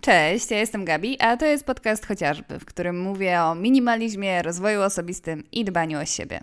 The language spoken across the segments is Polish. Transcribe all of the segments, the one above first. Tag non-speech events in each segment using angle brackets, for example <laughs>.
Cześć, ja jestem Gabi, a to jest podcast chociażby, w którym mówię o minimalizmie, rozwoju osobistym i dbaniu o siebie.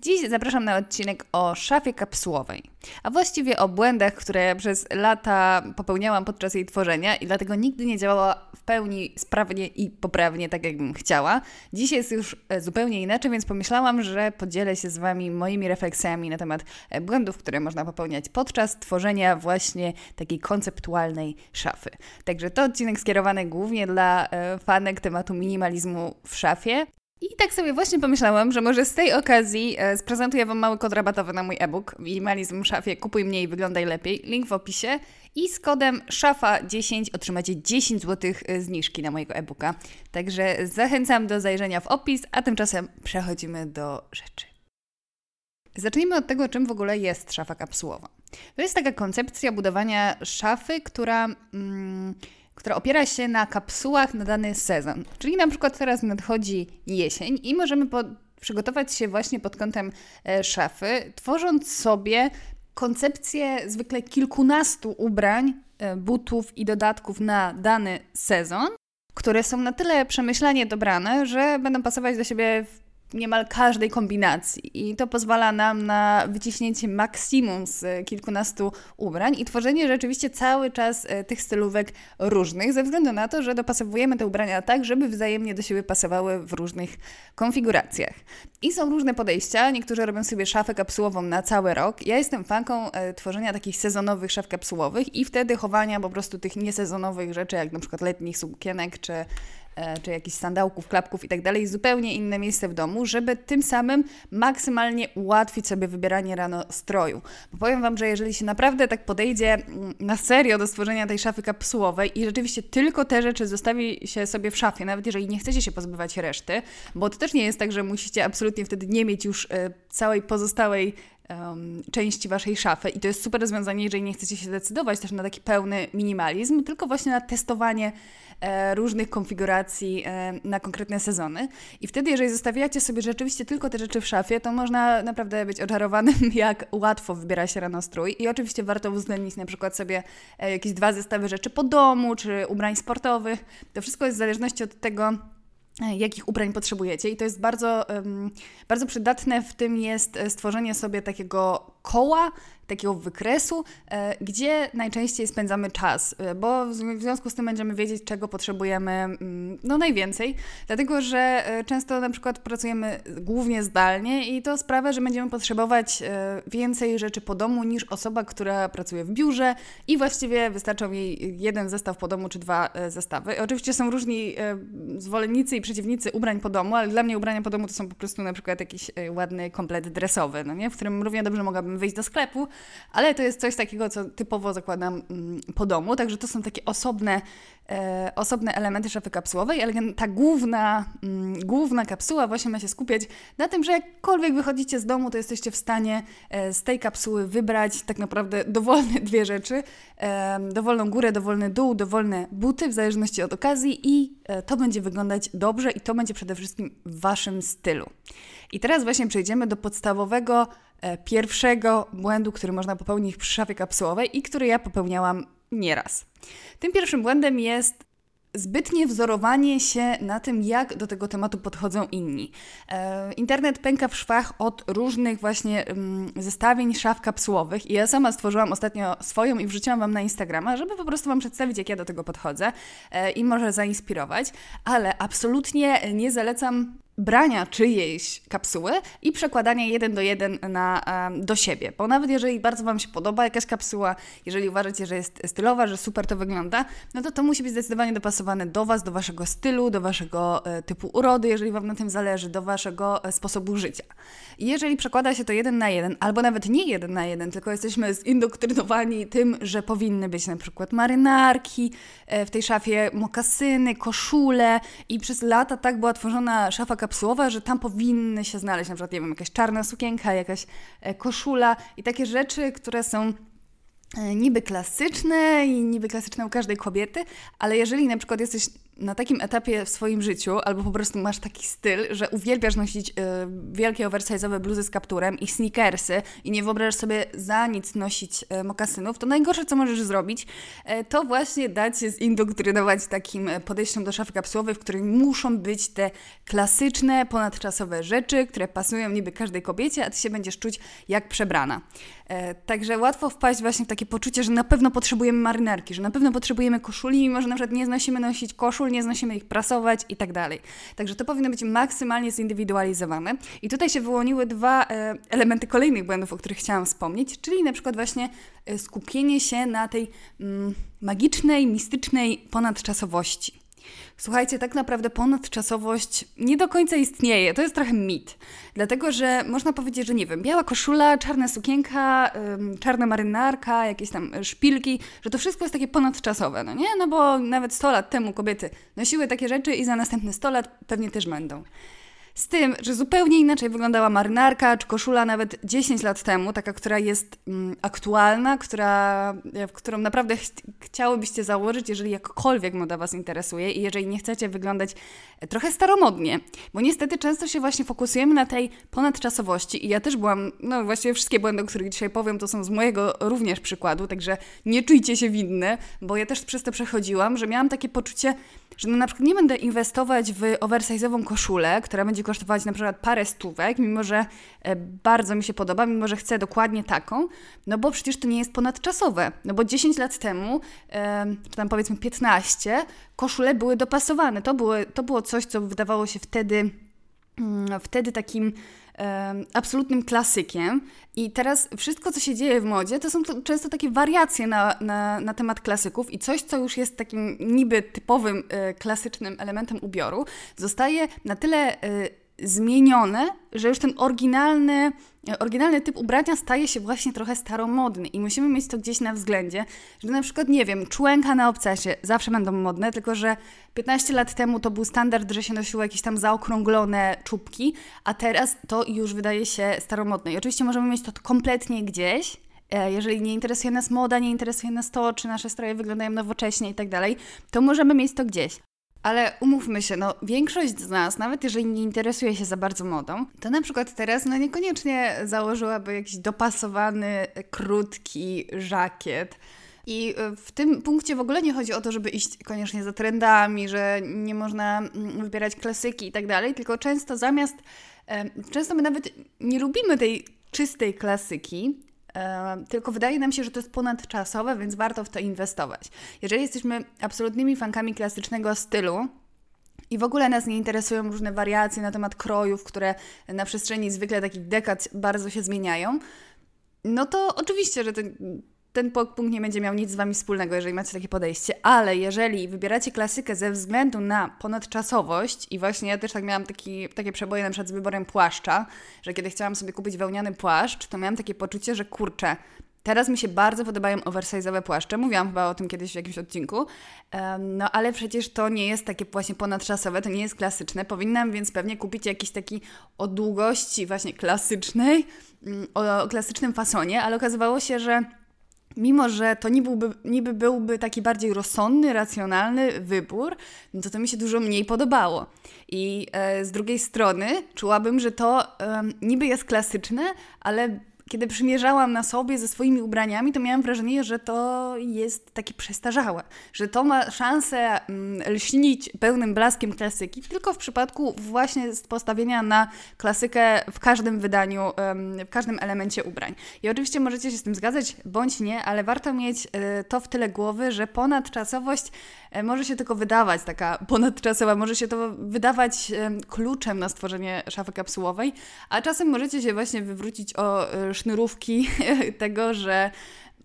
Dziś zapraszam na odcinek o szafie kapsułowej, a właściwie o błędach, które przez lata popełniałam podczas jej tworzenia i dlatego nigdy nie działała w pełni sprawnie i poprawnie, tak jakbym chciała. Dziś jest już e, zupełnie inaczej, więc pomyślałam, że podzielę się z Wami moimi refleksjami na temat e, błędów, które można popełniać podczas tworzenia właśnie takiej konceptualnej szafy. Także to odcinek skierowany głównie dla e, fanek tematu minimalizmu w szafie. I tak sobie właśnie pomyślałam, że może z tej okazji e, sprezentuję Wam mały kod rabatowy na mój e-book Minimalizm w szafie, kupuj mniej, wyglądaj lepiej. Link w opisie. I z kodem SZAFA10 otrzymacie 10 zł e, zniżki na mojego e-booka. Także zachęcam do zajrzenia w opis, a tymczasem przechodzimy do rzeczy. Zacznijmy od tego, czym w ogóle jest szafa kapsułowa. To jest taka koncepcja budowania szafy, która... Mm, która opiera się na kapsułach na dany sezon. Czyli na przykład teraz nadchodzi jesień i możemy po, przygotować się właśnie pod kątem e, szafy, tworząc sobie koncepcję zwykle kilkunastu ubrań, e, butów i dodatków na dany sezon, które są na tyle przemyślanie dobrane, że będą pasować do siebie w niemal każdej kombinacji i to pozwala nam na wyciśnięcie maksimum z kilkunastu ubrań i tworzenie rzeczywiście cały czas e, tych stylówek różnych, ze względu na to, że dopasowujemy te ubrania tak, żeby wzajemnie do siebie pasowały w różnych konfiguracjach. I są różne podejścia, niektórzy robią sobie szafę kapsułową na cały rok. Ja jestem fanką e, tworzenia takich sezonowych szaf kapsułowych i wtedy chowania po prostu tych niesezonowych rzeczy, jak na przykład letnich sukienek czy czy jakichś sandałków, klapków i tak dalej, zupełnie inne miejsce w domu, żeby tym samym maksymalnie ułatwić sobie wybieranie rano stroju. Bo powiem Wam, że jeżeli się naprawdę tak podejdzie mm, na serio do stworzenia tej szafy kapsułowej i rzeczywiście tylko te rzeczy zostawi się sobie w szafie, nawet jeżeli nie chcecie się pozbywać reszty, bo to też nie jest tak, że musicie absolutnie wtedy nie mieć już e, całej pozostałej um, części waszej szafy i to jest super rozwiązanie, jeżeli nie chcecie się decydować też na taki pełny minimalizm, tylko właśnie na testowanie e, różnych konfiguracji e, na konkretne sezony. I wtedy, jeżeli zostawiacie sobie rzeczywiście tylko te rzeczy w szafie, to można naprawdę być oczarowanym, <laughs> jak łatwo wybiera się rano strój. I oczywiście warto uwzględnić na przykład sobie e, jakieś dwa zestawy rzeczy po domu, czy ubrań sportowych. To wszystko jest w zależności od tego, jakich ubrań potrzebujecie. I to jest bardzo, bardzo przydatne w tym jest e, stworzenie sobie takiego koła, takiego wykresu, e, gdzie najczęściej spędzamy czas, e, bo w związku z tym będziemy wiedzieć, czego potrzebujemy mm, no najwięcej, dlatego że e, często na przykład pracujemy głównie zdalnie i to sprawia, że będziemy potrzebować więcej rzeczy po domu niż osoba, która pracuje w biurze i właściwie wystarczą jej jeden zestaw po domu czy dwa zestawy. Oczywiście są różni zwolennicy i przeciwnicy ubrań po domu, ale dla mnie ubrania po domu to są po prostu na przykład jakiś ładny komplet dresowy, no nie? w którym równie dobrze mogłabym wyjść do sklepu, ale to jest coś takiego, co typowo zakładam mm, po domu, także to są takie osobne, e, osobne elementy szafy kapsułowej, ale ta główna, mm, główna kapsuła właśnie ma się skupiać na tym, że jakkolwiek wychodzicie z domu, to jesteście w stanie e, z tej kapsuły wybrać tak naprawdę dowolne dwie rzeczy, e, dowolną górę, dowolny dół, dowolne buty, w zależności od okazji i e, to będzie wyglądać dobrze i to będzie przede wszystkim w Waszym stylu. I teraz właśnie przejdziemy do podstawowego pierwszego błędu, który można popełnić przy szafie kapsułowej i który ja popełniałam nieraz. Tym pierwszym błędem jest zbytnie wzorowanie się na tym, jak do tego tematu podchodzą inni. E, internet pęka w szwach od różnych właśnie mm, zestawień szaf kapsułowych i ja sama stworzyłam ostatnio swoją i wrzuciłam Wam na Instagrama, żeby po prostu Wam przedstawić, jak ja do tego podchodzę e, i może zainspirować, ale absolutnie nie zalecam brania czyjejś kapsuły i przekładania jeden do jeden na, do siebie. Bo nawet jeżeli bardzo Wam się podoba jakaś kapsuła, jeżeli uważacie, że jest stylowa, że super to wygląda, no to to musi być zdecydowanie dopasowane do Was, do Waszego stylu, do Waszego e, typu urody, jeżeli Wam na tym zależy, do Waszego e, sposobu życia. Jeżeli przekłada się to jeden na jeden, albo nawet nie jeden na jeden, tylko jesteśmy zindoktrynowani tym, że powinny być na przykład marynarki, e, w tej szafie mokasyny, koszule i przez lata tak była tworzona szafa kapsułowa, że tam powinny się znaleźć na przykład, nie wiem, jakaś czarna sukienka, jakaś e, koszula i takie rzeczy, które są e, niby klasyczne i niby klasyczne u każdej kobiety, ale jeżeli na przykład jesteś na takim etapie w swoim życiu, albo po prostu masz taki styl, że uwielbiasz nosić y, wielkie oversize'owe bluzy z kapturem i sneakersy i nie wyobrażasz sobie za nic nosić y, mokasynów, to najgorsze, co możesz zrobić, y, to właśnie dać się zindoktrynować takim podejściem do szafy kapsułowej, w której muszą być te klasyczne, ponadczasowe rzeczy, które pasują niby każdej kobiecie, a ty się będziesz czuć jak przebrana. Także łatwo wpaść właśnie w takie poczucie, że na pewno potrzebujemy marynarki, że na pewno potrzebujemy koszuli, mimo że na przykład nie znosimy nosić koszul, nie znosimy ich prasować i tak dalej. Także to powinno być maksymalnie zindywidualizowane. I tutaj się wyłoniły dwa e, elementy kolejnych błędów, o których chciałam wspomnieć, czyli na przykład właśnie e, skupienie się na tej mm, magicznej, mistycznej ponadczasowości. Słuchajcie, tak naprawdę ponadczasowość nie do końca istnieje. To jest trochę mit. Dlatego, że można powiedzieć, że nie wiem, biała koszula, czarna sukienka, czarna marynarka, jakieś tam szpilki, że to wszystko jest takie ponadczasowe, no nie? No bo nawet 100 lat temu kobiety nosiły takie rzeczy i za następne 100 lat pewnie też będą. Z tym, że zupełnie inaczej wyglądała marynarka czy koszula nawet 10 lat temu, taka, która jest mm, aktualna, która, w którą naprawdę ch chciałybyście założyć, jeżeli jakkolwiek moda Was interesuje i jeżeli nie chcecie wyglądać e, trochę staromodnie. Bo niestety często się właśnie fokusujemy na tej ponadczasowości i ja też byłam, no właściwie wszystkie błędy, o których dzisiaj powiem, to są z mojego również przykładu, także nie czujcie się winne, bo ja też przez to przechodziłam, że miałam takie poczucie, że no na przykład nie będę inwestować w oversize'ową koszulę, która będzie kosztować na przykład parę stówek, mimo że e, bardzo mi się podoba, mimo że chcę dokładnie taką, no bo przecież to nie jest ponadczasowe. No bo 10 lat temu, czy tam powiedzmy 15, koszule były dopasowane. To było, to było coś, co wydawało się wtedy, mm, wtedy takim absolutnym klasykiem. I teraz wszystko, co się dzieje w modzie, to są to często takie wariacje na, na, na temat klasyków i coś, co już jest takim niby typowym e, klasycznym elementem ubioru, zostaje na tyle e, zmienione, że już ten oryginalny, oryginalny typ ubrania staje się właśnie trochę staromodny i musimy mieć to gdzieś na względzie, że na przykład, nie wiem, człenka na obcasie zawsze będą modne, tylko że 15 lat temu to był standard, że się nosiło jakieś tam zaokrąglone czubki, a teraz to już wydaje się staromodne. I oczywiście możemy mieć to kompletnie gdzieś, e, jeżeli nie interesuje nas moda, nie interesuje nas to, czy nasze stroje wyglądają nowocześnie i tak dalej, to możemy mieć to gdzieś. Ale umówmy się, no większość z nas, nawet jeżeli nie interesuje się za bardzo modą, to na przykład teraz no niekoniecznie założyłaby jakiś dopasowany, krótki żakiet. I e, w tym punkcie w ogóle nie chodzi o to, żeby iść koniecznie za trendami, że nie można mm, wybierać klasyki i tak dalej, tylko często zamiast, często my nawet nie lubimy tej czystej klasyki, tylko wydaje nam się, że to jest ponadczasowe, więc warto w to inwestować. Jeżeli jesteśmy absolutnymi fankami klasycznego stylu, i w ogóle nas nie interesują różne wariacje na temat krojów, które na przestrzeni zwykle takich dekad bardzo się zmieniają, no to oczywiście, że ten ten punkt nie będzie miał nic z Wami wspólnego, jeżeli macie takie podejście, ale jeżeli wybieracie klasykę ze względu na ponadczasowość i właśnie ja też tak miałam taki, takie przeboje na przykład z wyborem płaszcza, że kiedy chciałam sobie kupić wełniany płaszcz, to miałam takie poczucie, że kurczę, Teraz mi się bardzo podobają oversize'owe płaszcze. Mówiłam chyba o tym kiedyś w jakimś odcinku. No ale przecież to nie jest takie właśnie ponadczasowe, to nie jest klasyczne. Powinnam więc pewnie kupić jakiś taki o długości właśnie klasycznej, mm, o klasycznym fasonie, ale okazywało się, że mimo że to niby byłby, niby byłby taki bardziej rozsądny, racjonalny wybór, no to to mi się dużo mniej podobało. I e, z drugiej strony czułabym, że to e, niby jest klasyczne, ale kiedy przymierzałam na sobie ze swoimi ubraniami, to miałam wrażenie, że to jest takie przestarzałe, że to ma szansę mm, lśnić pełnym blaskiem klasyki, tylko w przypadku właśnie postawienia na klasykę w każdym wydaniu, w każdym elemencie ubrań. I oczywiście możecie się z tym zgadzać, bądź nie, ale warto mieć e, to w tyle głowy, że ponadczasowość może się tylko wydawać taka <laughs> ponadczasowa, może się to wydawać kluczem na stworzenie szafy kapsułowej, a czasem możecie się właśnie wywrócić o e, sznurówki <laughs> tego, że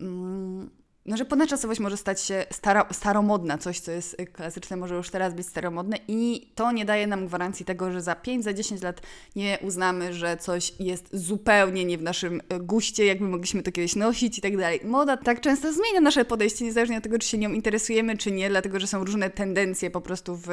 mm, no, że ponadczasowość może stać się staro, staromodna, coś, co jest klasyczne, może już teraz być staromodne i to nie daje nam gwarancji tego, że za 5, za 10 lat nie uznamy, że coś jest zupełnie nie w naszym e, guście, jakby mogliśmy to kiedyś nosić i tak dalej. Moda tak często zmienia nasze podejście, niezależnie od tego, czy się nią interesujemy, czy nie, dlatego, że są różne tendencje po prostu w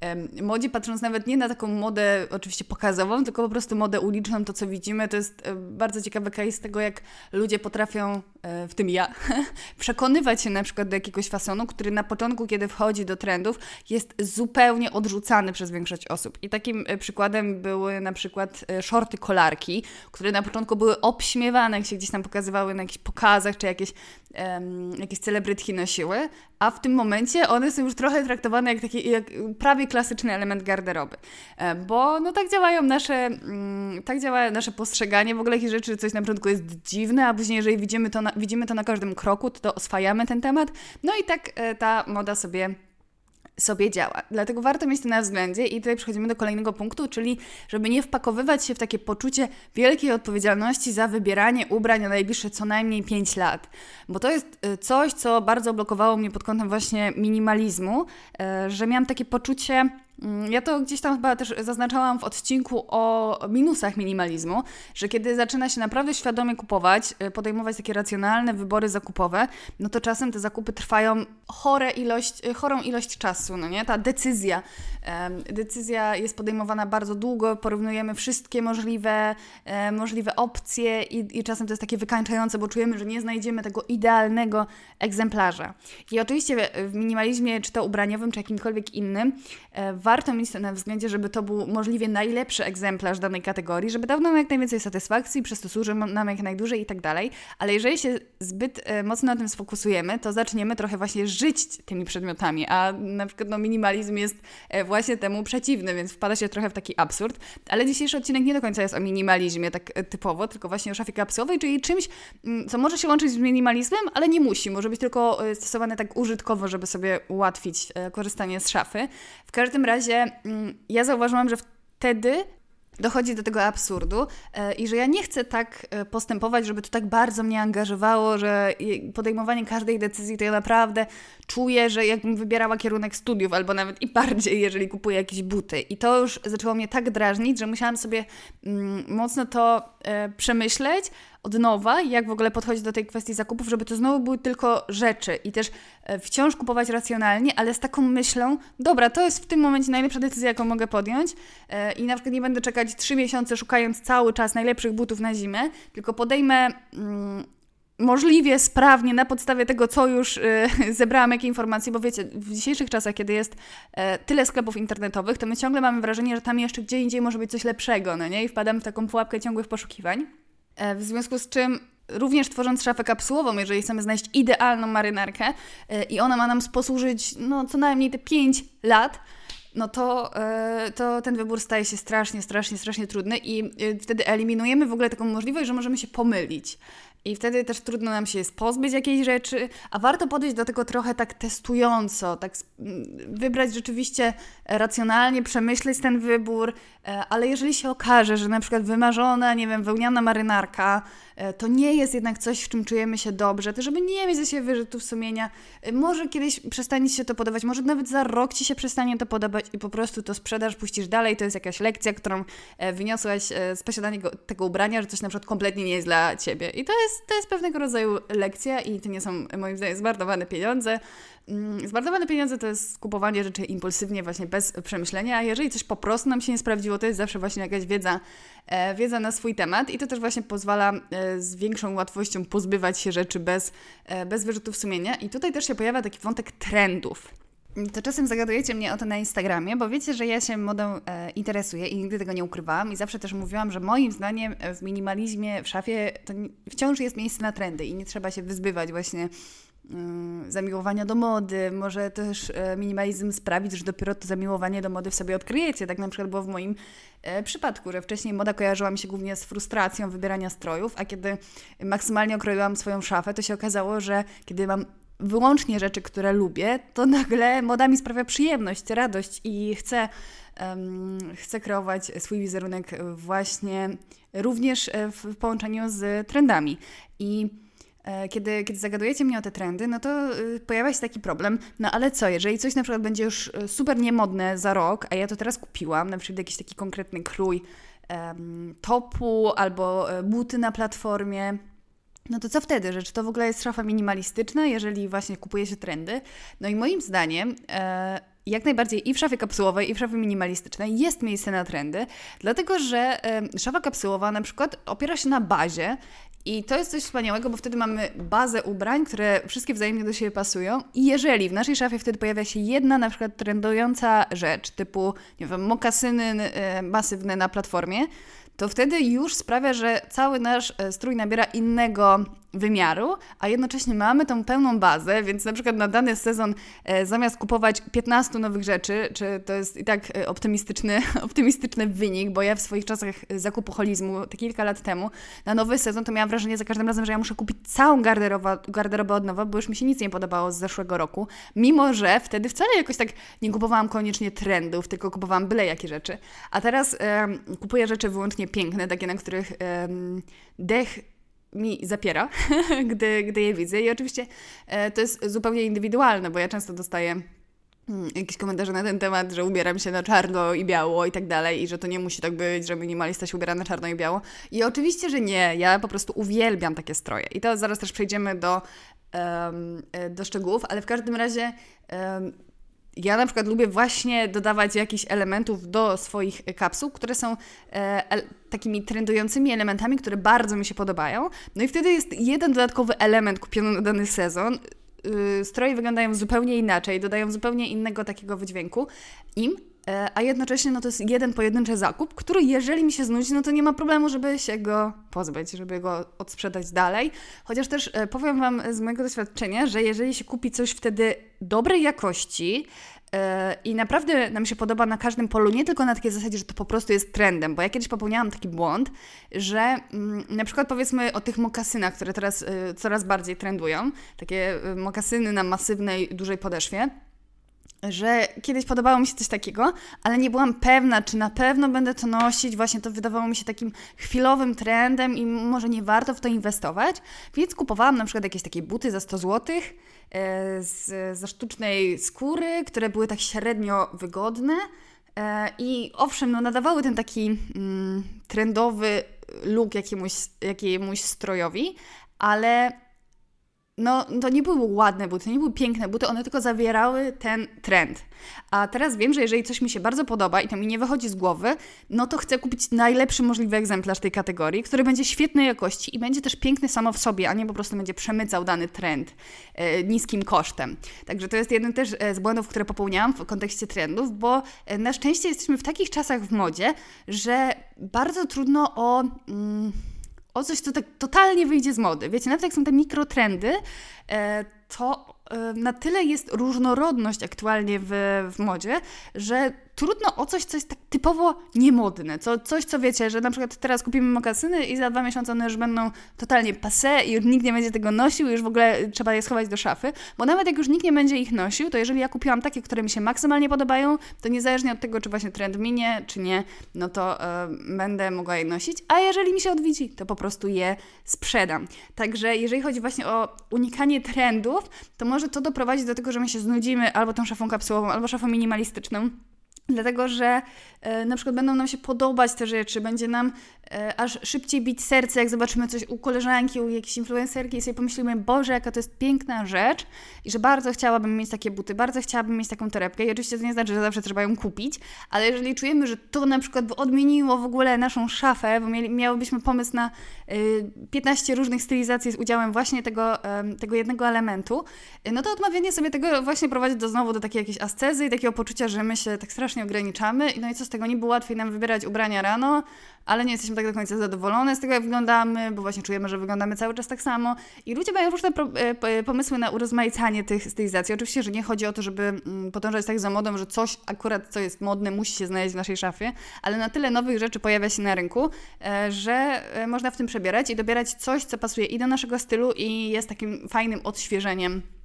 em, modzie, patrząc nawet nie na taką modę oczywiście pokazową, tylko po prostu modę uliczną, to co widzimy, to jest e, bardzo ciekawy case tego, jak ludzie potrafią, w tym ja, <laughs> przekonywać się na przykład do jakiegoś fasonu, który na początku, kiedy wchodzi do trendów, jest zupełnie odrzucany przez większość osób. I takim e, przykładem były na przykład e, shorty kolarki, które na początku były obśmiewane, jak się gdzieś tam pokazywały na jakichś pokazach, czy jakieś, um, jakieś celebrytki nosiły, a w tym momencie one są już trochę traktowane jak taki jak prawie klasyczny element garderoby. E, bo no tak działają nasze, mm, tak działa nasze postrzeganie w ogóle jakieś rzeczy, coś na początku jest dziwne, a później jeżeli widzimy to na, widzimy to na każdym kroku, to, to oswajamy ten temat. No i tak e, ta moda sobie sobie działa. Dlatego warto mieć to na względzie i tutaj przechodzimy do kolejnego punktu, czyli żeby nie wpakowywać się w takie poczucie wielkiej odpowiedzialności za wybieranie ubrań na najbliższe co najmniej 5 lat. Bo to jest y, coś, co bardzo blokowało mnie pod kątem właśnie minimalizmu, y, że miałam takie poczucie, ja to gdzieś tam chyba też zaznaczałam w odcinku o minusach minimalizmu, że kiedy zaczyna się naprawdę świadomie kupować, y, podejmować takie racjonalne wybory zakupowe, no to czasem te zakupy trwają chore ilość, y, chorą ilość czasu, no nie? Ta decyzja. Decyzja jest podejmowana bardzo długo, porównujemy wszystkie możliwe, e, możliwe opcje i, i czasem to jest takie wykańczające, bo czujemy, że nie znajdziemy tego idealnego egzemplarza. I oczywiście w minimalizmie, czy to ubraniowym, czy jakimkolwiek innym, e, warto mieć na względzie, żeby to był możliwie najlepszy egzemplarz danej kategorii, żeby dał nam jak najwięcej satysfakcji, przez to służy nam jak najdłużej i tak dalej. Ale jeżeli się zbyt e, mocno na tym sfokusujemy, to zaczniemy trochę właśnie żyć tymi przedmiotami, a na przykład no, minimalizm jest e, właśnie temu przeciwny, więc wpada się trochę w taki absurd. Ale dzisiejszy odcinek nie do końca jest o minimalizmie tak e, typowo, tylko właśnie o szafie kapsułowej, czyli czymś, mm, co może się łączyć z minimalizmem, ale nie musi. Może być tylko stosowane tak użytkowo, żeby sobie ułatwić korzystanie z szafy. W każdym razie razie mm, ja zauważyłam, że wtedy dochodzi do tego absurdu e, i że ja nie chcę tak e, postępować, żeby to tak bardzo mnie angażowało, że podejmowanie każdej decyzji to ja naprawdę czuję, że jakbym wybierała kierunek studiów, albo nawet i bardziej, jeżeli kupuję jakieś buty. I to już zaczęło mnie tak drażnić, że musiałam sobie mm, mocno to e, przemyśleć, od nowa, jak w ogóle podchodzić do tej kwestii zakupów, żeby to znowu były tylko rzeczy i też e, wciąż kupować racjonalnie, ale z taką myślą, dobra, to jest w tym momencie najlepsza decyzja, jaką mogę podjąć e, i na przykład nie będę czekać trzy miesiące szukając cały czas najlepszych butów na zimę, tylko podejmę mm, możliwie sprawnie na podstawie tego, co już y, <laughs> zebrałam, jakie informacje, bo wiecie, w dzisiejszych czasach, kiedy jest y, tyle sklepów internetowych, to my ciągle mamy wrażenie, że tam jeszcze gdzie indziej może być coś lepszego, no nie? I wpadamy w taką pułapkę ciągłych poszukiwań. E, w związku z czym również tworząc szafę kapsułową, jeżeli chcemy znaleźć idealną marynarkę e, i ona ma nam posłużyć no, co najmniej te 5 lat, no to, e, to ten wybór staje się strasznie, strasznie, strasznie trudny i wtedy eliminujemy w ogóle taką możliwość, że możemy się pomylić. I wtedy też trudno nam się jest pozbyć jakiejś rzeczy, a warto podejść do tego trochę tak testująco, tak wybrać rzeczywiście racjonalnie, przemyśleć ten wybór, e, ale jeżeli się okaże, że na przykład wymarzona, nie wiem, wełniana marynarka E, to nie jest jednak coś, w czym czujemy się dobrze, to żeby nie mieć ze siebie wyrzutów sumienia. E, może kiedyś przestanie Ci się to podobać, może nawet za rok Ci się przestanie to podobać i po prostu to sprzedaż, puścisz dalej, to jest jakaś lekcja, którą e, wyniosłaś z posiadania tego ubrania, że coś na przykład kompletnie nie jest dla Ciebie. I to jest, to jest pewnego rodzaju lekcja i to nie są moim zdaniem zmarnowane pieniądze. Mm, zmarnowane pieniądze to jest kupowanie rzeczy impulsywnie, właśnie bez przemyślenia, a jeżeli coś po prostu nam się nie sprawdziło, to jest zawsze właśnie jakaś wiedza, wiedza na swój temat i to też właśnie pozwala z większą łatwością pozbywać się rzeczy bez, e, bez wyrzutów sumienia. I tutaj też się pojawia taki wątek trendów. To czasem zagadujecie mnie o to na Instagramie, bo wiecie, że ja się modą e, interesuję i nigdy tego nie ukrywałam. I zawsze też mówiłam, że moim zdaniem w minimalizmie, w szafie to wciąż jest miejsce na trendy i nie trzeba się wyzbywać właśnie Mm, zamiłowania do mody, może też e, minimalizm sprawić, że dopiero to zamiłowanie do mody w sobie odkryjecie. Tak na przykład było w moim e, przypadku, że wcześniej moda kojarzyła mi się głównie z frustracją wybierania strojów, a kiedy maksymalnie okroiłam swoją szafę, to się okazało, że kiedy mam wyłącznie rzeczy, które lubię, to nagle moda mi sprawia przyjemność, radość i chcę, um, chcę kreować swój wizerunek właśnie również e, w połączeniu z trendami. I E, kiedy, kiedy zagadujecie mnie o te trendy, no to y, pojawia się taki problem, no ale co, jeżeli coś na przykład będzie już y, super niemodne za rok, a ja to teraz kupiłam, na przykład jakiś taki konkretny krój um, topu albo e, buty na platformie, no to co wtedy, że czy to w ogóle jest szafa minimalistyczna, jeżeli właśnie kupuje się trendy? No i moim zdaniem... E, jak najbardziej i w szafie kapsułowej, i w szafie minimalistycznej jest miejsce na trendy, dlatego że y, szafa kapsułowa na przykład opiera się na bazie i to jest coś wspaniałego, bo wtedy mamy bazę ubrań, które wszystkie wzajemnie do siebie pasują. I jeżeli w naszej szafie wtedy pojawia się jedna na przykład trendująca rzecz, typu, nie wiem, mokasyny y, masywne na platformie, to wtedy już sprawia, że cały nasz e, strój nabiera innego wymiaru, a jednocześnie mamy tą pełną bazę, więc na przykład na dany sezon e, zamiast kupować 15 nowych rzeczy, czy to jest i tak e, optymistyczny, <laughs> optymistyczny wynik, bo ja w swoich czasach zakupoholizmu, te kilka lat temu, na nowy sezon to miałam wrażenie za każdym razem, że ja muszę kupić całą garderobę, garderobę od nowa, bo już mi się nic nie podobało z zeszłego roku, mimo że wtedy wcale jakoś tak nie kupowałam koniecznie trendów, tylko kupowałam byle jakie rzeczy. A teraz e, kupuję rzeczy wyłącznie piękne, takie, na których e, dech mi zapiera, <laughs> gdy, gdy je widzę. I oczywiście e, to jest zupełnie indywidualne, bo ja często dostaję hmm, jakieś komentarze na ten temat, że ubieram się na czarno i biało i tak dalej, i że to nie musi tak być, że minimalista się ubiera na czarno i biało. I oczywiście, że nie. Ja po prostu uwielbiam takie stroje. I to zaraz też przejdziemy do, um, do szczegółów, ale w każdym razie. Um, ja na przykład lubię właśnie dodawać jakichś elementów do swoich kapsuł, które są e, takimi trendującymi elementami, które bardzo mi się podobają. No i wtedy jest jeden dodatkowy element kupiony na dany sezon. Yy, stroje wyglądają zupełnie inaczej, dodają zupełnie innego takiego wydźwięku im, a jednocześnie no to jest jeden pojedynczy zakup, który jeżeli mi się znudzi, no to nie ma problemu, żeby się go pozbyć, żeby go odsprzedać dalej. Chociaż też e, powiem Wam z mojego doświadczenia, że jeżeli się kupi coś wtedy dobrej jakości, e, i naprawdę nam się podoba na każdym polu, nie tylko na takiej zasadzie, że to po prostu jest trendem, bo ja kiedyś popełniałam taki błąd, że mm, na przykład powiedzmy o tych mokasynach, które teraz coraz bardziej trendują, takie mokasyny na masywnej, dużej podeszwie że kiedyś podobało mi się coś takiego, ale nie byłam pewna, czy na pewno będę to nosić. Właśnie to wydawało mi się takim chwilowym trendem i może nie warto w to inwestować. Więc kupowałam na przykład jakieś takie buty za 100 zł e, ze sztucznej skóry, które były tak średnio wygodne. E, I owszem, no, nadawały ten taki mm, trendowy look jakiemuś, jakiemuś strojowi, ale no, to nie były ładne buty, nie były piękne buty, one tylko zawierały ten trend. A teraz wiem, że jeżeli coś mi się bardzo podoba i to mi nie wychodzi z głowy, no to chcę kupić najlepszy możliwy egzemplarz tej kategorii, który będzie świetnej jakości i będzie też piękny samo w sobie, a nie po prostu będzie przemycał dany trend e, niskim kosztem. Także to jest jeden też e, z błędów, które popełniałam w kontekście trendów, bo e, na szczęście jesteśmy w takich czasach w modzie, że bardzo trudno o. Mm, o coś, co tak totalnie wyjdzie z mody. Wiecie, nawet jak są te mikrotrendy, e, to e, na tyle jest różnorodność aktualnie w, w modzie, że trudno o coś, co jest tak typowo niemodne. Co, coś, co wiecie, że na przykład teraz kupimy mokasyny i za dwa miesiące one już będą totalnie passe i już nikt nie będzie tego nosił już w ogóle trzeba je schować do szafy. Bo nawet jak już nikt nie będzie ich nosił, to jeżeli ja kupiłam takie, które mi się maksymalnie podobają, to niezależnie od tego, czy właśnie trend minie, czy nie, no to yy, będę mogła je nosić. A jeżeli mi się odwiedzi, to po prostu je sprzedam. Także jeżeli chodzi właśnie o unikanie trendów, to może to doprowadzić do tego, że my się znudzimy albo tą szafą kapsułową, albo szafą minimalistyczną. Dlatego, że e, na przykład będą nam się podobać te rzeczy, będzie nam e, aż szybciej bić serce, jak zobaczymy coś u koleżanki, u jakiejś influencerki i sobie pomyślimy, Boże, jaka to jest piękna rzecz i że bardzo chciałabym mieć takie buty, bardzo chciałabym mieć taką torebkę. I oczywiście to nie znaczy, że zawsze trzeba ją kupić, ale jeżeli czujemy, że to na przykład odmieniło w ogóle naszą szafę, bo mieli, miałybyśmy pomysł na y, 15 różnych stylizacji z udziałem właśnie tego, tego jednego elementu, no to odmawianie sobie tego właśnie prowadzi do znowu do takiej jakiejś ascezy i takiego poczucia, że my się tak strasznie strasznie ograniczamy. No i co z tego? Niby łatwiej nam wybierać ubrania rano, ale nie jesteśmy tak do końca zadowolone z tego, jak wyglądamy, bo właśnie czujemy, że wyglądamy cały czas tak samo. I ludzie mają różne e, pomysły na urozmaicanie tych stylizacji. Oczywiście, że nie chodzi o to, żeby mm, podążać tak za modą, że coś akurat, co jest modne, musi się znaleźć w naszej szafie, ale na tyle nowych rzeczy pojawia się na rynku, e, że e, można w tym przebierać i dobierać coś, co pasuje i do naszego stylu i jest takim fajnym odświeżeniem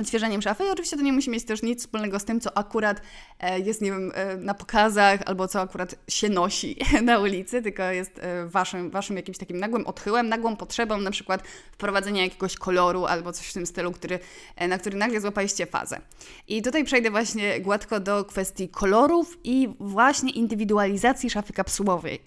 odświeżeniem szafy. I oczywiście to nie musi mieć też nic wspólnego z tym, co akurat e, jest, nie wiem, e, na pokazach albo co akurat się nosi <laughs> na ulicy, tylko jest e, waszym, waszym jakimś takim nagłym odchyłem, nagłą potrzebą na przykład wprowadzenia jakiegoś koloru albo coś w tym stylu, który, na który nagle złapaliście fazę. I tutaj przejdę właśnie gładko do kwestii kolorów i właśnie indywidualizacji szafy kapsułowej.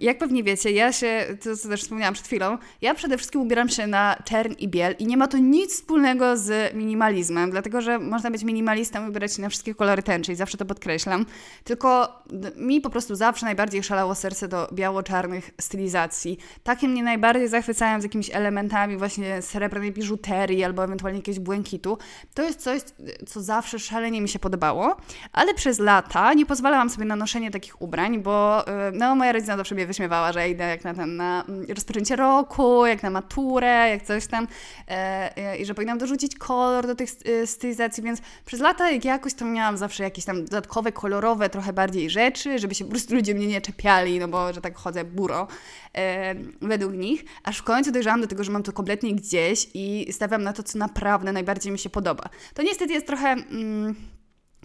Jak pewnie wiecie, ja się, to co też wspomniałam przed chwilą, ja przede wszystkim ubieram się na czern i biel i nie ma to nic wspólnego z minimalizmem, dlatego że można być minimalistą i ubierać się na wszystkie kolory tęczy i zawsze to podkreślam. Tylko mi po prostu zawsze najbardziej szalało serce do biało-czarnych stylizacji. Takie mnie najbardziej zachwycają z jakimiś elementami właśnie srebrnej biżuterii albo ewentualnie jakiegoś błękitu. To jest coś, co zawsze szalenie mi się podobało, ale przez lata nie pozwalałam sobie na noszenie takich ubrań, bo no, moja rodzina zawsze mnie wyśmiewała, że idę jak na, ten, na mm, rozpoczęcie roku, jak na maturę, jak coś tam e, e, i że powinnam dorzucić kolor do tych y, stylizacji, więc przez lata jakoś to miałam zawsze jakieś tam dodatkowe, kolorowe trochę bardziej rzeczy, żeby się po prostu ludzie mnie nie czepiali, no bo że tak chodzę buro e, według nich, aż w końcu dojrzałam do tego, że mam to kompletnie gdzieś i stawiam na to, co naprawdę najbardziej mi się podoba. To niestety jest trochę... Mm,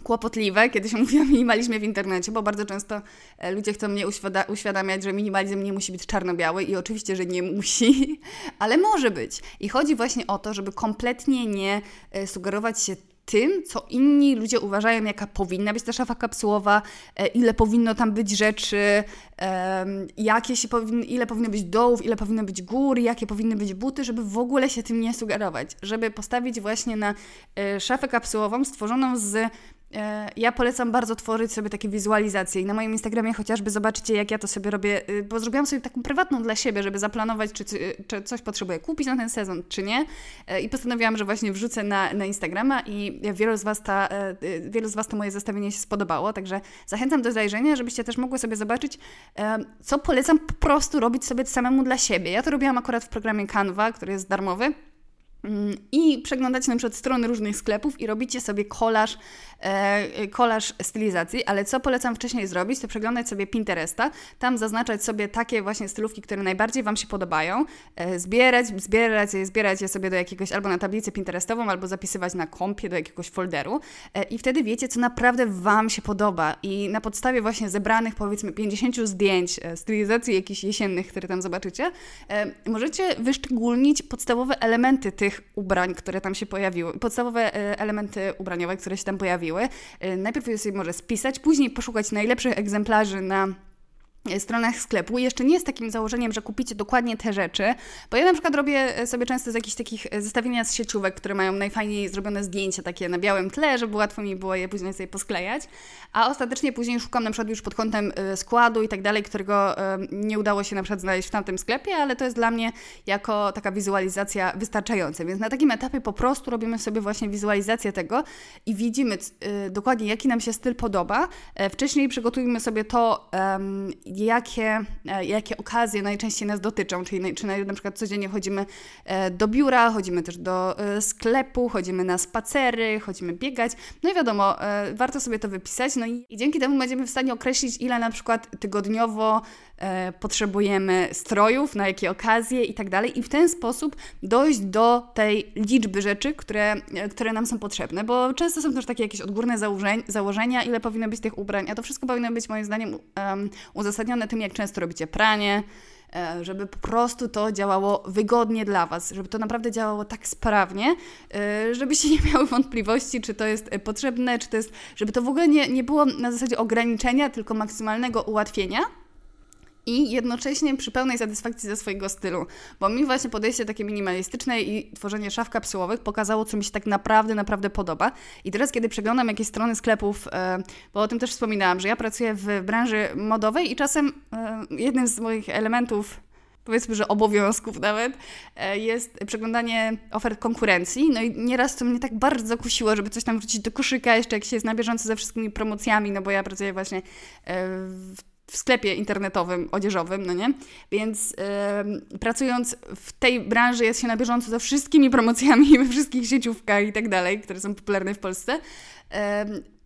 kłopotliwe, kiedy się <laughs> mówi o minimalizmie w internecie, bo bardzo często e, ludzie chcą mnie uświadamiać, że minimalizm nie musi być czarno-biały i oczywiście, że nie musi, <laughs> ale może być. I chodzi właśnie o to, żeby kompletnie nie e, sugerować się tym, co inni ludzie uważają, jaka powinna być ta szafa kapsułowa, e, ile powinno tam być rzeczy, jakie się powinny, ile powinno być dołów, ile powinno być gór, jakie powinny być buty, żeby w ogóle się tym nie sugerować, żeby postawić właśnie na szafę kapsułową stworzoną z ja polecam bardzo tworzyć sobie takie wizualizacje i na moim Instagramie chociażby zobaczycie, jak ja to sobie robię, y, bo zrobiłam sobie taką prywatną dla siebie, żeby zaplanować, czy, czy coś potrzebuję kupić na ten sezon, czy nie. E, I postanowiłam, że właśnie wrzucę na, na Instagrama i wielu z, was ta, e, y, wielu z Was to moje zestawienie się spodobało, także zachęcam do zajrzenia, żebyście też mogły sobie zobaczyć, co polecam po prostu robić sobie samemu dla siebie. Ja to robiłam akurat w programie Canva, który jest darmowy. I przeglądacie na przykład strony różnych sklepów i robicie sobie kolaż, e, kolaż stylizacji, ale co polecam wcześniej zrobić, to przeglądać sobie Pinteresta, tam zaznaczać sobie takie właśnie stylówki, które najbardziej Wam się podobają, e, zbierać, zbierać je, zbierać je sobie do jakiegoś, albo na tablicę Pinterestową, albo zapisywać na kompie do jakiegoś folderu e, i wtedy wiecie, co naprawdę Wam się podoba. I na podstawie właśnie zebranych powiedzmy 50 zdjęć e, stylizacji jakichś jesiennych, które tam zobaczycie, e, możecie wyszczególnić podstawowe elementy tych tych ubrań, które tam się pojawiły, podstawowe e, elementy ubraniowe, które się tam pojawiły. E, najpierw je sobie może spisać, później poszukać najlepszych egzemplarzy na stronach sklepu. Jeszcze nie z takim założeniem, że kupicie dokładnie te rzeczy, bo ja na przykład robię e, sobie często z jakichś takich e, zestawienia z sieciówek, które mają najfajniej zrobione zdjęcia takie na białym tle, żeby łatwo mi było je później sobie posklejać, a ostatecznie później szukam na przykład już pod kątem e, składu i tak dalej, którego nie udało się na przykład znaleźć w tamtym sklepie, ale to jest dla mnie jako taka wizualizacja wystarczająca, więc na takim etapie po prostu robimy sobie właśnie wizualizację tego i widzimy dokładnie jaki nam się styl podoba. Wcześniej przygotujmy sobie to, jakie, e, jakie okazje najczęściej nas dotyczą, czyli czy na, przykład codziennie chodzimy e, do biura, chodzimy też do e, sklepu, chodzimy na spacery, chodzimy biegać. No i wiadomo, warto sobie to wypisać, no i, dzięki temu będziemy w stanie określić, ile na przykład tygodniowo potrzebujemy strojów, na jakie okazje i tak dalej, i w ten sposób dojść do tej liczby rzeczy, które, które nam są potrzebne, bo często są też takie jakieś odgórne założenia, ile powinno być tych ubrań, a to wszystko powinno być moim zdaniem um, uzasadnione tym, jak często robicie pranie, e, żeby po prostu to działało wygodnie dla Was, żeby to naprawdę działało tak sprawnie, e, żebyście nie miały wątpliwości, czy to jest potrzebne, czy to jest, żeby to w ogóle nie, nie było na zasadzie ograniczenia, tylko maksymalnego ułatwienia i jednocześnie przy pełnej satysfakcji ze swojego stylu. Bo mi właśnie podejście takie minimalistyczne i tworzenie szaf kapsułowych pokazało, co mi się tak naprawdę, naprawdę podoba. I teraz, kiedy przeglądam jakieś strony sklepów, e, bo o tym też wspominałam, że ja pracuję w branży modowej i czasem e, jednym z moich elementów powiedzmy, że obowiązków nawet, e, jest przeglądanie ofert konkurencji. No i nieraz to mnie tak bardzo kusiło, żeby coś tam wrzucić do koszyka, jeszcze jak się jest na bieżąco ze wszystkimi promocjami, no bo ja pracuję właśnie w w sklepie internetowym, odzieżowym, no nie? Więc yy, pracując w tej branży jest się na bieżąco ze wszystkimi promocjami we wszystkich sieciówkach i tak dalej, które są popularne w Polsce.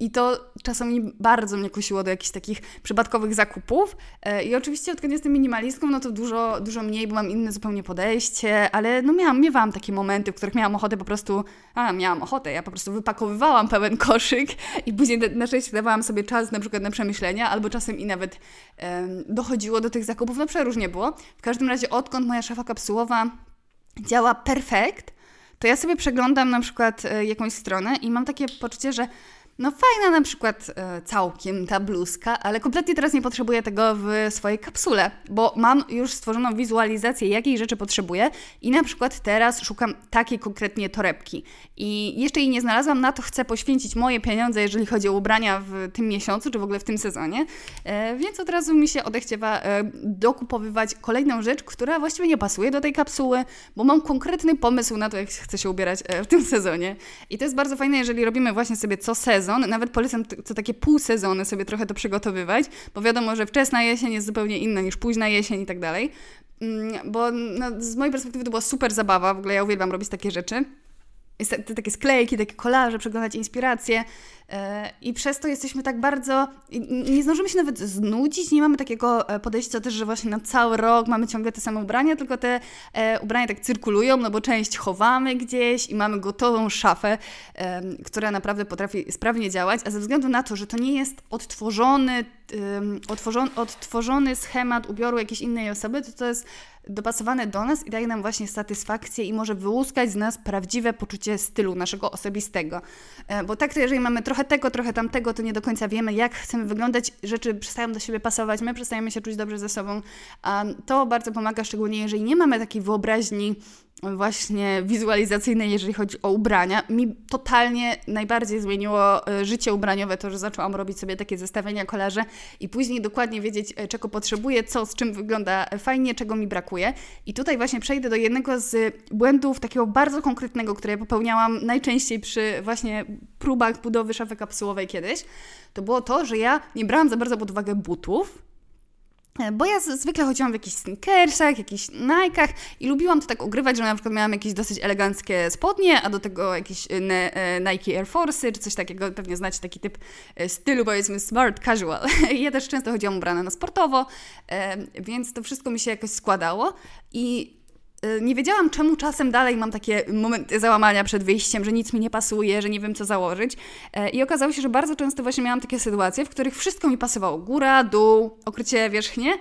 I to czasami bardzo mnie kusiło do jakichś takich przypadkowych zakupów. E, I oczywiście odkąd jestem minimalistką, no to dużo, dużo mniej, bo mam inne zupełnie podejście, ale no miałam, miewałam takie momenty, w których miałam ochotę po prostu, a miałam ochotę, ja po prostu wypakowywałam pełen koszyk i później na szczęście dawałam sobie czas na przykład na przemyślenia, albo czasem i nawet um, dochodziło do tych zakupów, no przeróżnie było. W każdym razie odkąd moja szafa kapsułowa działa perfekt, to ja sobie przeglądam na przykład e, jakąś stronę i mam takie poczucie, że no fajna na przykład e, całkiem ta bluzka, ale kompletnie teraz nie potrzebuję tego w swojej kapsule, bo mam już stworzoną wizualizację, jakiej rzeczy potrzebuję i na przykład teraz szukam takiej konkretnie torebki. I jeszcze jej nie znalazłam, na to chcę poświęcić moje pieniądze, jeżeli chodzi o ubrania w tym miesiącu, czy w ogóle w tym sezonie, e, więc od razu mi się odechciewa e, dokupowywać kolejną rzecz, która właściwie nie pasuje do tej kapsuły, bo mam konkretny pomysł na to, jak chcę się ubierać w tym sezonie. I to jest bardzo fajne, jeżeli robimy właśnie sobie co sezon, nawet polecam co takie pół sezony sobie trochę to przygotowywać, bo wiadomo, że wczesna jesień jest zupełnie inna niż późna jesień i tak dalej. Mm, bo no, z mojej perspektywy to była super zabawa, w ogóle ja uwielbiam robić takie rzeczy. Takie sklejki, takie kolaże, przeglądać inspiracje i przez to jesteśmy tak bardzo, nie zdążymy się nawet znudzić, nie mamy takiego e, podejścia też, że właśnie na cały rok mamy ciągle te same ubrania, tylko te e, ubrania tak cyrkulują, no bo część chowamy gdzieś i mamy gotową szafę, która naprawdę potrafi sprawnie działać, a ze względu na to, że to nie jest odtworzony, odtworzony, odtworzony schemat ubioru jakiejś innej osoby, to to jest dopasowane do nas i daje nam właśnie satysfakcję i może wyłuskać z nas prawdziwe poczucie stylu naszego osobistego. E, bo tak to jeżeli mamy trochę tego, trochę tamtego, to nie do końca wiemy, jak chcemy wyglądać, rzeczy przestają do siebie pasować, my przestajemy się czuć dobrze ze sobą. A to bardzo pomaga, szczególnie jeżeli nie mamy takiej wyobraźni właśnie wizualizacyjnej, jeżeli chodzi o ubrania. Mi totalnie najbardziej zmieniło e, życie ubraniowe to, że zaczęłam robić sobie takie zestawienia, kolarze i później dokładnie wiedzieć, e, czego potrzebuję, co z czym wygląda fajnie, czego mi brakuje. I tutaj właśnie przejdę do jednego z błędów takiego bardzo konkretnego, które popełniałam najczęściej przy właśnie próbach budowy szafy kapsułowej kiedyś. To było to, że ja nie brałam za bardzo pod uwagę butów, E, bo ja zwykle chodziłam w jakichś sneakersach, jakichś Nike'ach i lubiłam to tak ogrywać, że na przykład miałam jakieś dosyć eleganckie spodnie, a do tego jakieś e, e, Nike Air Force'y czy coś takiego. Pewnie znacie taki typ stylu, powiedzmy smart casual. <laughs> ja też często chodziłam ubrana na sportowo, więc to wszystko mi się jakoś składało i nie wiedziałam, czemu czasem dalej mam takie momenty załamania przed wyjściem, że nic mi nie pasuje, że nie wiem, co założyć. E, I okazało się, że bardzo często właśnie miałam takie sytuacje, w których wszystko mi pasowało. Góra, dół, okrycie wierzchnie,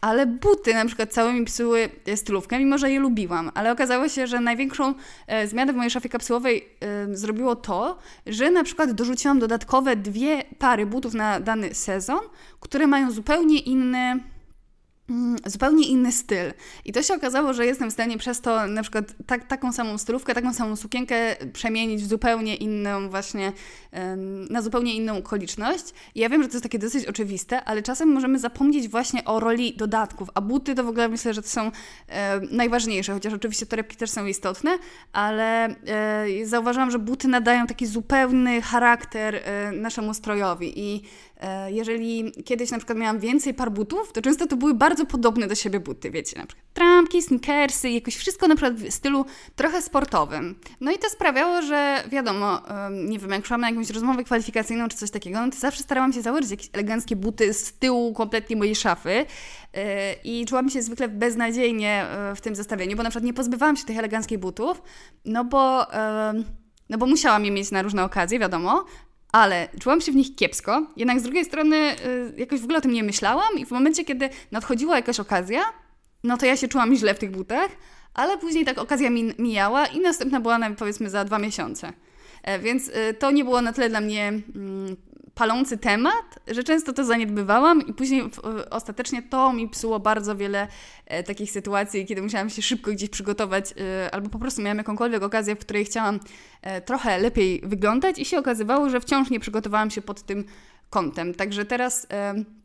ale buty na przykład całe mi psuły stylówkę, mimo że je lubiłam. Ale okazało się, że największą e, zmianę w mojej szafie kapsułowej e, zrobiło to, że na przykład dorzuciłam dodatkowe dwie pary butów na dany sezon, które mają zupełnie inny zupełnie inny styl. I to się okazało, że jestem w stanie przez to na przykład tak, taką samą stylówkę, taką samą sukienkę przemienić w zupełnie inną właśnie, na zupełnie inną okoliczność. I ja wiem, że to jest takie dosyć oczywiste, ale czasem możemy zapomnieć właśnie o roli dodatków, a buty to w ogóle myślę, że to są najważniejsze, chociaż oczywiście torebki też są istotne, ale e, zauważyłam, że buty nadają taki zupełny charakter e, naszemu strojowi i jeżeli kiedyś na przykład miałam więcej par butów, to często to były bardzo podobne do siebie buty, wiecie, na przykład trampki, sneakersy, jakoś wszystko na przykład w stylu trochę sportowym. No i to sprawiało, że wiadomo, nie wiem, jak szłam na jakąś rozmowę kwalifikacyjną czy coś takiego, no to zawsze starałam się założyć jakieś eleganckie buty z tyłu kompletnie mojej szafy e, i czułam się zwykle beznadziejnie e, w tym zestawieniu, bo na przykład nie pozbywałam się tych eleganckich butów, no bo... No bo musiałam je mieć na różne okazje, wiadomo, ale czułam się w nich kiepsko, jednak z drugiej strony y, jakoś w ogóle o tym nie myślałam i w momencie, kiedy nadchodziła jakaś okazja, no to ja się czułam źle w tych butach, ale później tak okazja mi mijała i następna była powiedzmy za dwa miesiące. E, więc y, to nie było na tyle dla mnie mm, palący temat, że często to zaniedbywałam i później ostatecznie to mi psuło bardzo wiele e, takich sytuacji, kiedy musiałam się szybko gdzieś przygotować e, albo po prostu miałam jakąkolwiek okazję, w której chciałam e, trochę lepiej wyglądać i się okazywało, że wciąż nie przygotowałam się pod tym kątem. Także teraz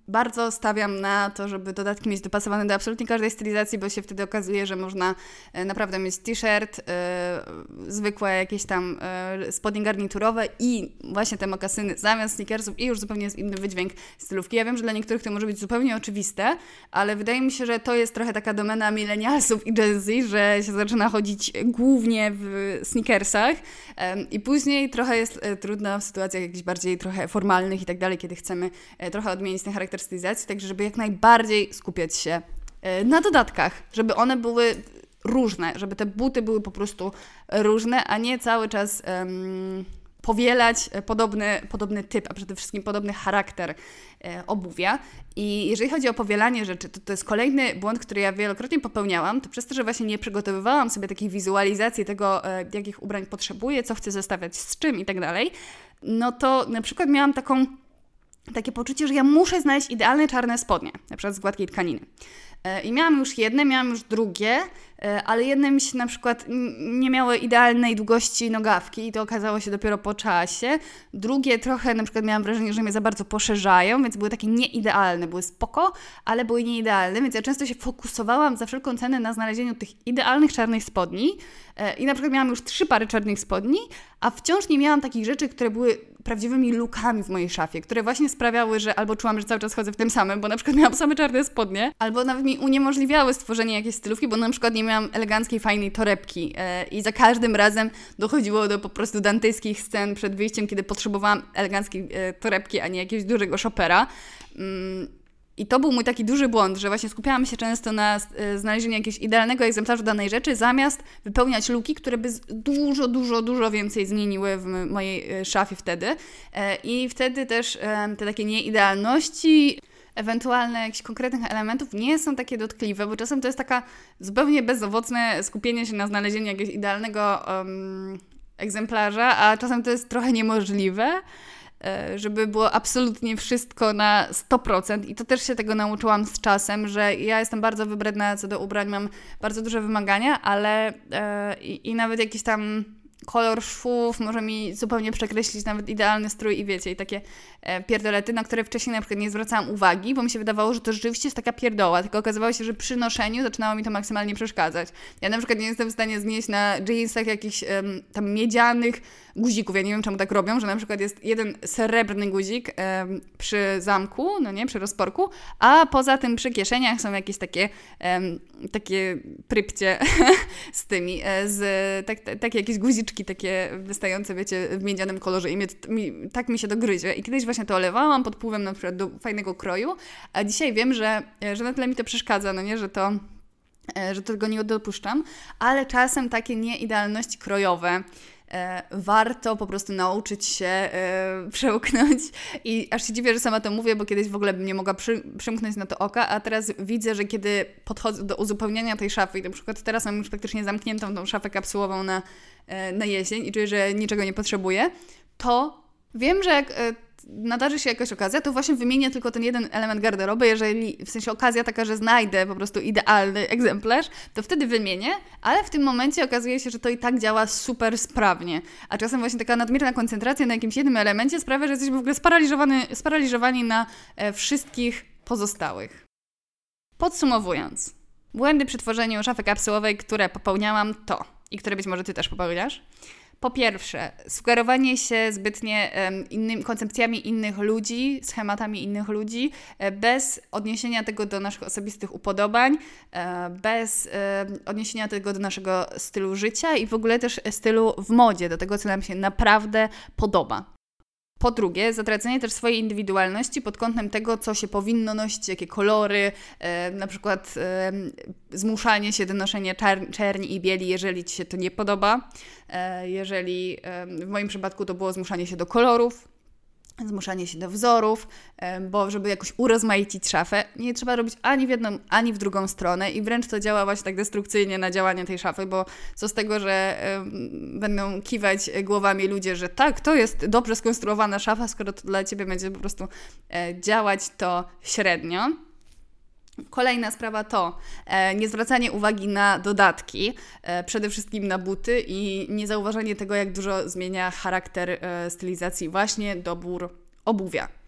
bardzo stawiam na to, żeby dodatki mieć dopasowane do absolutnie każdej stylizacji, bo się wtedy okazuje, że można e, naprawdę mieć t-shirt, yy, zwykłe jakieś tam yy, spodnie garniturowe i właśnie te mokasyny zamiast sneakersów i już zupełnie jest inny wydźwięk stylówki. Ja wiem, że dla niektórych to może być zupełnie oczywiste, ale wydaje mi się, że to jest trochę taka domena milenialsów i Gen Z, że się zaczyna chodzić głównie w sneakersach yy, i później trochę jest trudno w sytuacjach jakichś bardziej trochę formalnych i tak dalej, kiedy chcemy trochę odmienić ten charakter stylizacji, także żeby jak najbardziej skupiać się e, na dodatkach, żeby one były różne, żeby te buty były po prostu różne, a nie cały czas um, powielać podobny, podobny typ, a przede wszystkim podobny charakter obuwia. I jeżeli chodzi o powielanie rzeczy, to to jest kolejny błąd, który ja wielokrotnie popełniałam, to przez to, że właśnie nie przygotowywałam sobie takiej wizualizacji tego, jakich ubrań potrzebuję, co chcę zestawiać z czym i tak dalej, no to na przykład miałam taką takie poczucie, że ja muszę znaleźć idealne czarne spodnie, na przykład z gładkiej tkaniny. E, I miałam już jedne, miałam już drugie, ale jedne mi się na przykład nie miały idealnej długości nogawki i to okazało się dopiero po czasie. Drugie trochę na przykład miałam wrażenie, że mnie za bardzo poszerzają, więc były takie nieidealne, były spoko, ale były nieidealne, więc ja często się fokusowałam za wszelką cenę na znalezieniu tych idealnych czarnych spodni e, i na przykład miałam już trzy pary czarnych spodni, a wciąż nie miałam takich rzeczy, które były prawdziwymi lukami w mojej szafie, które właśnie sprawiały, że albo czułam, że cały czas chodzę w tym samym, bo na przykład miałam same czarne spodnie, albo nawet mi uniemożliwiały stworzenie jakiejś stylówki, bo na przykład nie miałam eleganckiej, fajnej torebki e, i za każdym razem dochodziło do po prostu dantejskich scen przed wyjściem, kiedy potrzebowałam eleganckiej e, torebki, a nie jakiegoś dużego shopera. Mm, i to był mój taki duży błąd, że właśnie skupiałam się często na e, znalezieniu jakiegoś idealnego egzemplarza danej rzeczy, zamiast wypełniać luki, które by dużo, dużo, dużo więcej zmieniły w mojej szafie wtedy. I wtedy też te takie nieidealności ewentualne jakichś konkretnych elementów nie są takie dotkliwe, bo czasem to jest taka zupełnie bezowocne skupienie się na znalezieniu jakiegoś idealnego um, egzemplarza, a czasem to jest trochę niemożliwe. E, żeby było absolutnie wszystko na 100% i to też się tego nauczyłam z czasem, że ja jestem bardzo wybredna co do ubrań, mam bardzo duże wymagania, ale e, i, i nawet jakieś tam kolor szwów może mi zupełnie przekreślić nawet idealny strój i wiecie, i takie pierdolety, na które wcześniej na przykład nie zwracałam uwagi, bo mi się wydawało, że to rzeczywiście jest taka pierdoła, tylko okazywało się, że przy noszeniu zaczynało mi to maksymalnie przeszkadzać. Ja na przykład nie jestem w stanie znieść na jeansach jakichś um, tam miedzianych guzików. Ja nie wiem, czemu tak robią, że na przykład jest jeden srebrny guzik um, przy zamku, no nie, przy rozporku, a poza tym przy kieszeniach są jakieś takie, um, takie prypcie <laughs> z tymi, e, z, tak, takie jakieś guziczki takie wystające, wiecie, w miedzianym kolorze i mnie, mi, tak mi się dogryzie. I kiedyś właśnie to olewałam pod wpływem na przykład do fajnego kroju, a dzisiaj wiem, że, że na tyle mi to przeszkadza, no nie, że to e, że tego nie dopuszczam, ale czasem takie nieidealności krojowe, e, warto po prostu nauczyć się e, <laughs> przełknąć. I aż się dziwię, że sama to mówię, bo kiedyś w ogóle bym nie mogła przy, przymknąć na to oka, a teraz widzę, że kiedy podchodzę do uzupełniania tej szafy i na przykład teraz mam już praktycznie zamkniętą tą szafę kapsułową na, e, na jesień i czuję, że niczego nie potrzebuję, to wiem, że jak e, nadarzy się jakaś okazja, to właśnie wymienię tylko ten jeden element garderoby. Jeżeli w sensie okazja taka, że znajdę po prostu idealny egzemplarz, to wtedy wymienię, ale w tym momencie okazuje się, że to i tak działa super sprawnie. A czasem właśnie taka nadmierna koncentracja na jakimś jednym elemencie sprawia, że jesteśmy w ogóle sparaliżowani, sparaliżowani na e, wszystkich pozostałych. Podsumowując, błędy przy tworzeniu szafy kapsułowej, które popełniałam, to i które być może Ty też popełniasz po pierwsze, sugerowanie się zbytnie innymi koncepcjami innych ludzi, schematami innych ludzi, e, bez odniesienia tego do naszych osobistych upodobań, e, bez odniesienia tego do naszego stylu życia i w ogóle też stylu w modzie, do tego, co nam się naprawdę podoba. Po drugie, zatracenie też swojej indywidualności pod kątem tego, co się powinno nosić, jakie kolory, e, na przykład e, zmuszanie się do noszenia czerni i bieli, jeżeli Ci się to nie podoba. E, jeżeli e, w moim przypadku to było zmuszanie się do kolorów, zmuszanie się do wzorów, bo żeby jakoś urozmaicić szafę, nie trzeba robić ani w jedną, ani w drugą stronę i wręcz to działa właśnie tak destrukcyjnie na działanie tej szafy, bo co z tego, że będą kiwać głowami ludzie, że tak, to jest dobrze skonstruowana szafa, skoro to dla Ciebie będzie po prostu e, działać to średnio. Kolejna sprawa to e, niezwracanie uwagi na dodatki, e, przede wszystkim na buty i niezauważanie tego, jak dużo zmienia charakter e, stylizacji właśnie dobór obuwia.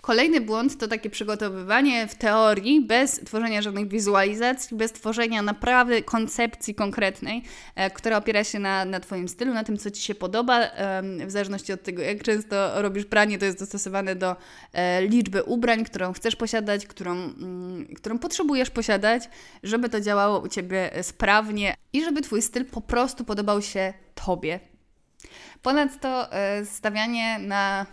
Kolejny błąd to takie przygotowywanie w teorii bez tworzenia żadnych wizualizacji, bez tworzenia naprawdę koncepcji konkretnej, e, która opiera się na, na Twoim stylu, na tym, co Ci się podoba. E, w zależności od tego, jak często robisz pranie, to jest dostosowane do e, liczby ubrań, którą chcesz posiadać, którą, mm, którą potrzebujesz posiadać, żeby to działało u Ciebie sprawnie i żeby Twój styl po prostu podobał się Tobie. Ponadto e, stawianie na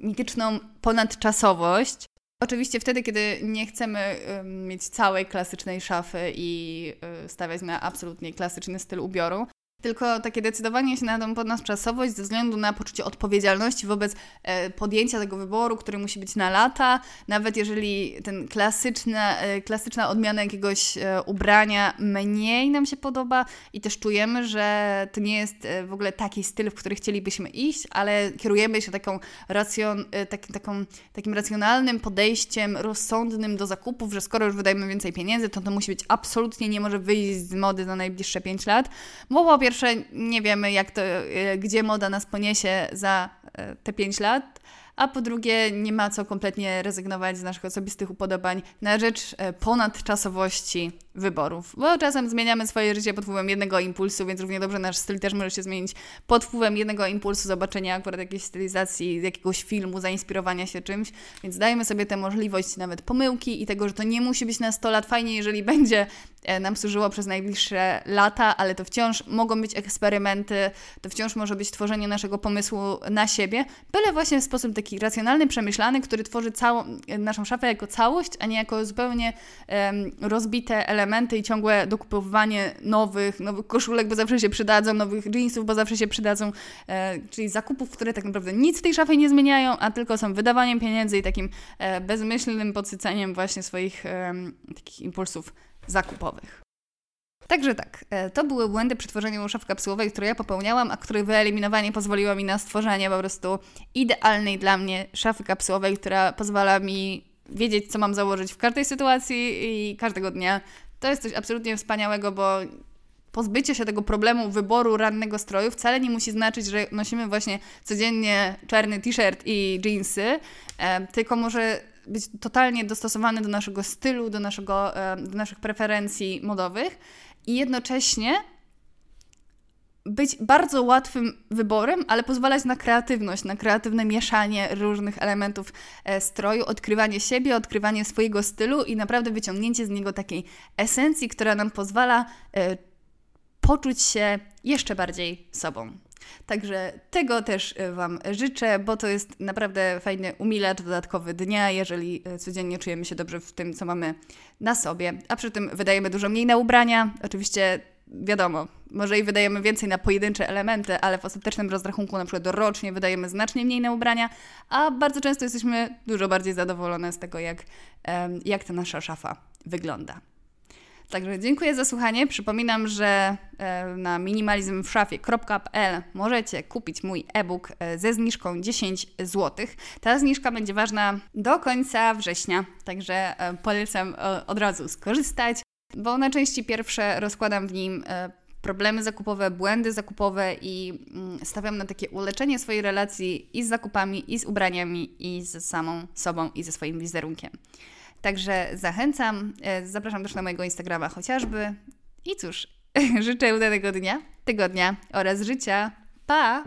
mityczną ponadczasowość. Oczywiście wtedy, kiedy nie chcemy mieć całej klasycznej szafy i y, stawiać na absolutnie klasyczny styl ubioru, tylko takie decydowanie się na tą ponadczasowość ze względu na poczucie odpowiedzialności wobec e, podjęcia tego wyboru, który musi być na lata, nawet jeżeli ten klasyczna, e, klasyczna odmiana jakiegoś e, ubrania mniej nam się podoba i też czujemy, że to nie jest w ogóle taki styl, w który chcielibyśmy iść, ale kierujemy się taką racjon, taki, taką, takim racjonalnym podejściem, rozsądnym do zakupów, że skoro już wydajemy więcej pieniędzy, to to musi być absolutnie, nie może wyjść z mody na najbliższe 5 lat, bo pierwsze nie wiemy, jak to, e, gdzie moda nas poniesie za e, te 5 lat, a po drugie nie ma co kompletnie rezygnować z naszych osobistych upodobań na rzecz e, ponadczasowości wyborów, bo czasem zmieniamy swoje życie pod wpływem jednego impulsu, więc równie dobrze nasz styl też może się zmienić pod wpływem jednego impulsu zobaczenia akurat jakiejś stylizacji, jakiegoś filmu, zainspirowania się czymś, więc dajmy sobie tę możliwość nawet pomyłki i tego, że to nie musi być na 100 lat. Fajnie, jeżeli <laughs> będzie e, nam służyło przez najbliższe lata, ale to wciąż mogą być eksperymenty, to wciąż może być tworzenie naszego pomysłu na siebie, byle właśnie w sposób taki racjonalny, przemyślany, który tworzy całą e, naszą szafę jako całość, a nie jako zupełnie um, rozbite elementy i ciągłe dokupowanie nowych, nowych koszulek, bo zawsze się przydadzą, nowych jeansów, bo zawsze się przydadzą, e, czyli zakupów, które tak naprawdę nic w tej szafie nie zmieniają, a tylko są wydawaniem pieniędzy i takim e, bezmyślnym podsycaniem właśnie swoich e, takich impulsów zakupowych. Także tak, e, to były błędy przy tworzeniu szafy kapsułowej, które ja popełniałam, a których wyeliminowanie pozwoliło mi na stworzenie po prostu idealnej dla mnie szafy kapsułowej, która pozwala mi wiedzieć, co mam założyć w każdej sytuacji i każdego dnia. To jest coś absolutnie wspaniałego, bo pozbycie się tego problemu wyboru rannego stroju wcale nie musi znaczyć, że nosimy właśnie codziennie czarny t-shirt i jeansy, e, tylko może być totalnie dostosowany do naszego stylu, do, naszego, e, do naszych preferencji modowych i jednocześnie być bardzo łatwym wyborem, ale pozwalać na kreatywność, na kreatywne mieszanie różnych elementów e, stroju, odkrywanie siebie, odkrywanie swojego stylu i naprawdę wyciągnięcie z niego takiej esencji, która nam pozwala e, poczuć się jeszcze bardziej sobą. Także tego też e, Wam życzę, bo to jest naprawdę fajny umilacz dodatkowy dnia, jeżeli codziennie czujemy się dobrze w tym, co mamy na sobie, a przy tym wydajemy dużo mniej na ubrania. Oczywiście wiadomo, może i wydajemy więcej na pojedyncze elementy, ale w ostatecznym rozrachunku na przykład rocznie wydajemy znacznie mniej na ubrania, a bardzo często jesteśmy dużo bardziej zadowolone z tego, jak, jak ta nasza szafa wygląda. Także dziękuję za słuchanie. Przypominam, że na minimalizmwszafie.pl możecie kupić mój e-book e, ze zniżką 10 zł. Ta zniżka będzie ważna do końca września, także e, polecam e, od razu skorzystać bo na części pierwsze rozkładam w nim e, problemy zakupowe, błędy zakupowe i mm, stawiam na takie uleczenie swojej relacji i z zakupami, i z ubraniami, i z samą sobą, i ze swoim wizerunkiem. Także zachęcam, e, zapraszam też na mojego Instagrama chociażby. I cóż, <laughs> życzę udanego dnia, tygodnia oraz życia. Pa!